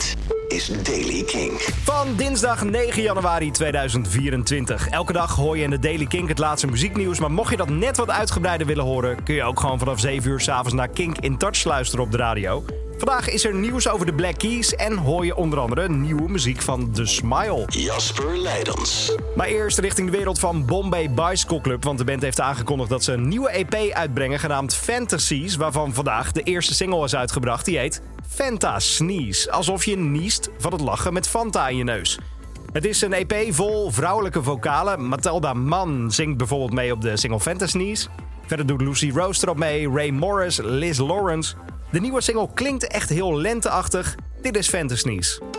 Dit is Daily King. Van dinsdag 9 januari 2024. Elke dag hoor je in de Daily Kink het laatste muzieknieuws. Maar mocht je dat net wat uitgebreider willen horen, kun je ook gewoon vanaf 7 uur s'avonds naar Kink in Touch luisteren op de radio. Vandaag is er nieuws over de Black Keys en hoor je onder andere nieuwe muziek van The Smile. Jasper Leidens. Maar eerst richting de wereld van Bombay Bicycle Club. Want de band heeft aangekondigd dat ze een nieuwe EP uitbrengen genaamd Fantasies. Waarvan vandaag de eerste single is uitgebracht. Die heet Fanta Sneeze. Alsof je niest van het lachen met Fanta in je neus. Het is een EP vol vrouwelijke vocalen. Matilda Mann zingt bijvoorbeeld mee op de single Fanta Sneeze. Verder doet Lucy Rose erop mee, Ray Morris, Liz Lawrence. De nieuwe single klinkt echt heel lenteachtig. Dit is Fanta Sneeze.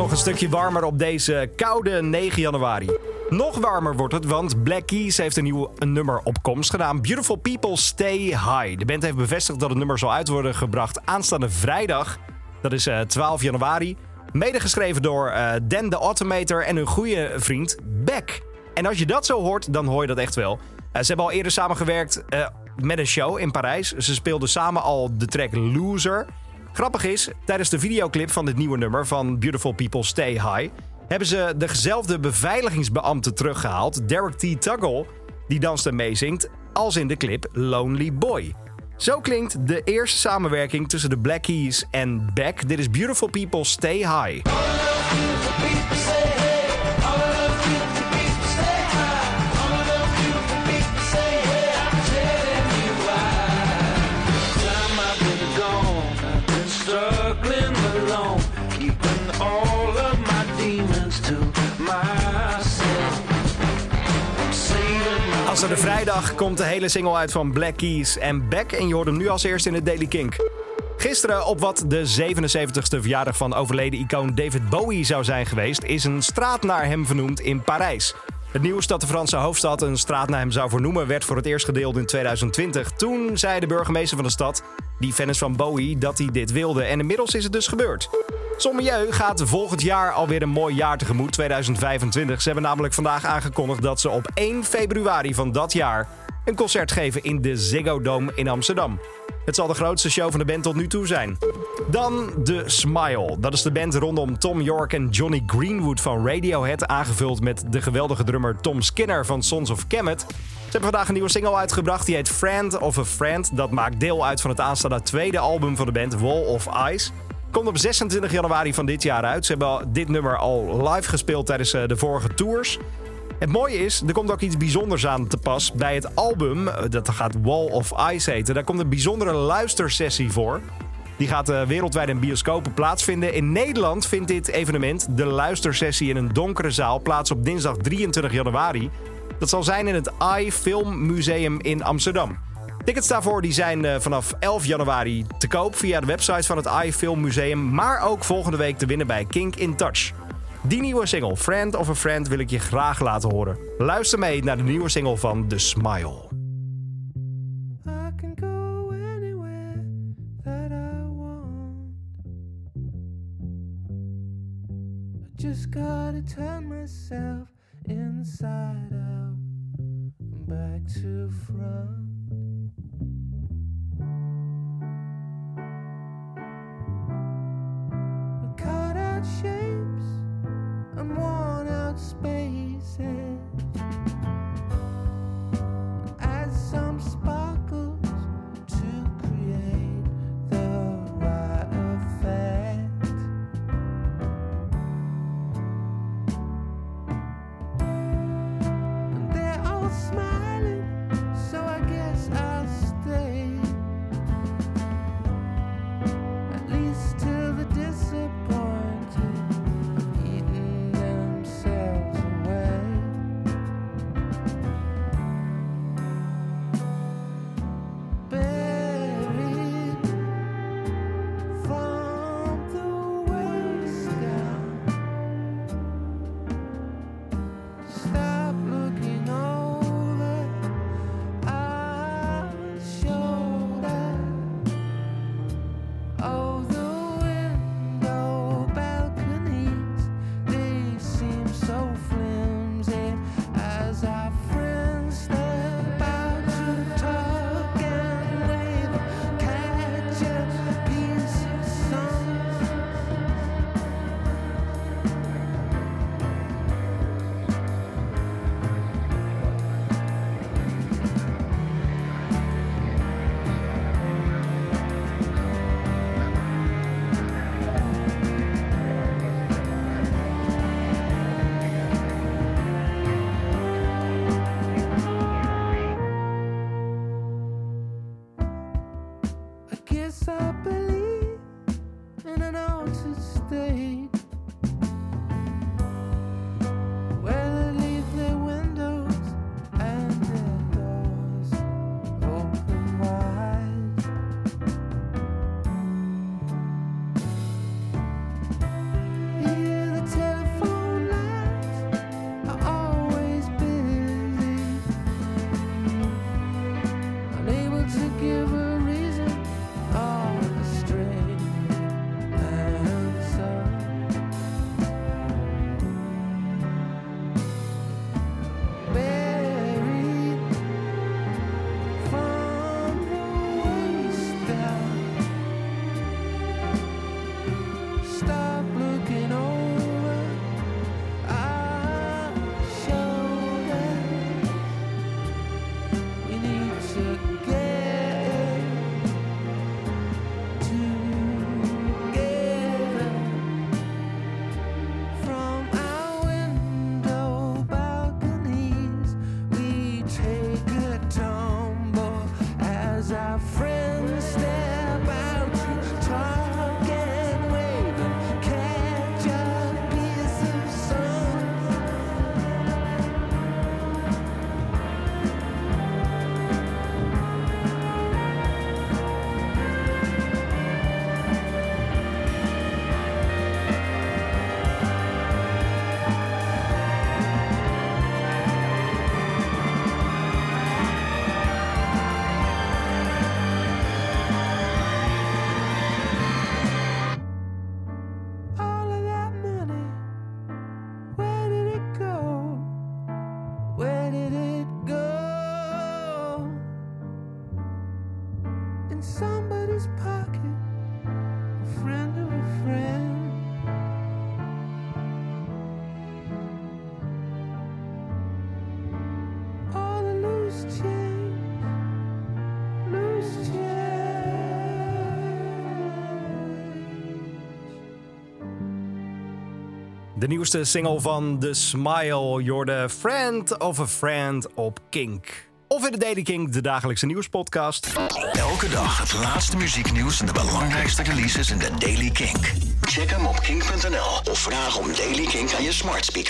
Toch een stukje warmer op deze koude 9 januari. Nog warmer wordt het, want Black Keys heeft een nieuw nummer op komst gedaan. Beautiful People Stay High. De band heeft bevestigd dat het nummer zal uit worden gebracht aanstaande vrijdag. Dat is eh, 12 januari. Medegeschreven door eh, Dan de Automator en hun goede vriend Beck. En als je dat zo hoort, dan hoor je dat echt wel. Eh, ze hebben al eerder samengewerkt eh, met een show in Parijs. Ze speelden samen al de track Loser. Grappig is, tijdens de videoclip van dit nieuwe nummer van Beautiful People Stay High... hebben ze dezelfde beveiligingsbeambte teruggehaald, Derek T. Tuggle... die danst en meezingt, als in de clip Lonely Boy. Zo klinkt de eerste samenwerking tussen de Black Keys en Beck. Dit is Beautiful People Stay High. Als er de vrijdag komt de hele single uit van Black Keys en Beck. En je hoort hem nu als eerste in de Daily Kink. Gisteren, op wat de 77ste verjaardag van overleden icoon David Bowie zou zijn geweest, is een straat naar hem vernoemd in Parijs. Het nieuws dat de Franse hoofdstad een straat naar hem zou vernoemen werd voor het eerst gedeeld in 2020. Toen zei de burgemeester van de stad, die fan is van Bowie, dat hij dit wilde. En inmiddels is het dus gebeurd. Sommelieu gaat volgend jaar alweer een mooi jaar tegemoet, 2025. Ze hebben namelijk vandaag aangekondigd dat ze op 1 februari van dat jaar een concert geven in de Ziggo Dome in Amsterdam. Het zal de grootste show van de band tot nu toe zijn. Dan The Smile. Dat is de band rondom Tom York en Johnny Greenwood van Radiohead, aangevuld met de geweldige drummer Tom Skinner van Sons of Kemet. Ze hebben vandaag een nieuwe single uitgebracht, die heet Friend of a Friend. Dat maakt deel uit van het aanstaande tweede album van de band, Wall of Ice. Komt op 26 januari van dit jaar uit. Ze hebben dit nummer al live gespeeld tijdens eh, de vorige tours. Het mooie is, er komt ook iets bijzonders aan te pas bij het album. eh, Dat gaat Wall of Ice heten. Daar komt een bijzondere luistersessie voor. Die gaat eh, wereldwijd in bioscopen plaatsvinden. In Nederland vindt dit evenement, de luistersessie in een donkere zaal, plaats op dinsdag 23 januari. Dat zal zijn in het AI Film Museum in Amsterdam. Tickets daarvoor die zijn eh, vanaf 11 januari te koop via de website van het AI Film Museum, maar ook volgende week te winnen bij Kink in Touch. Die nieuwe single, Friend of a Friend, wil ik je graag laten horen. Luister mee naar de nieuwe single van The Smile. Just myself inside back to front. De nieuwste single van The Smile, You're the Friend of a Friend op Kink. Of in de Daily Kink, de dagelijkse nieuwspodcast. Elke dag het laatste muzieknieuws en de belangrijkste releases in de Daily Kink. Check hem op kink.nl of vraag om Daily Kink aan je smart speaker.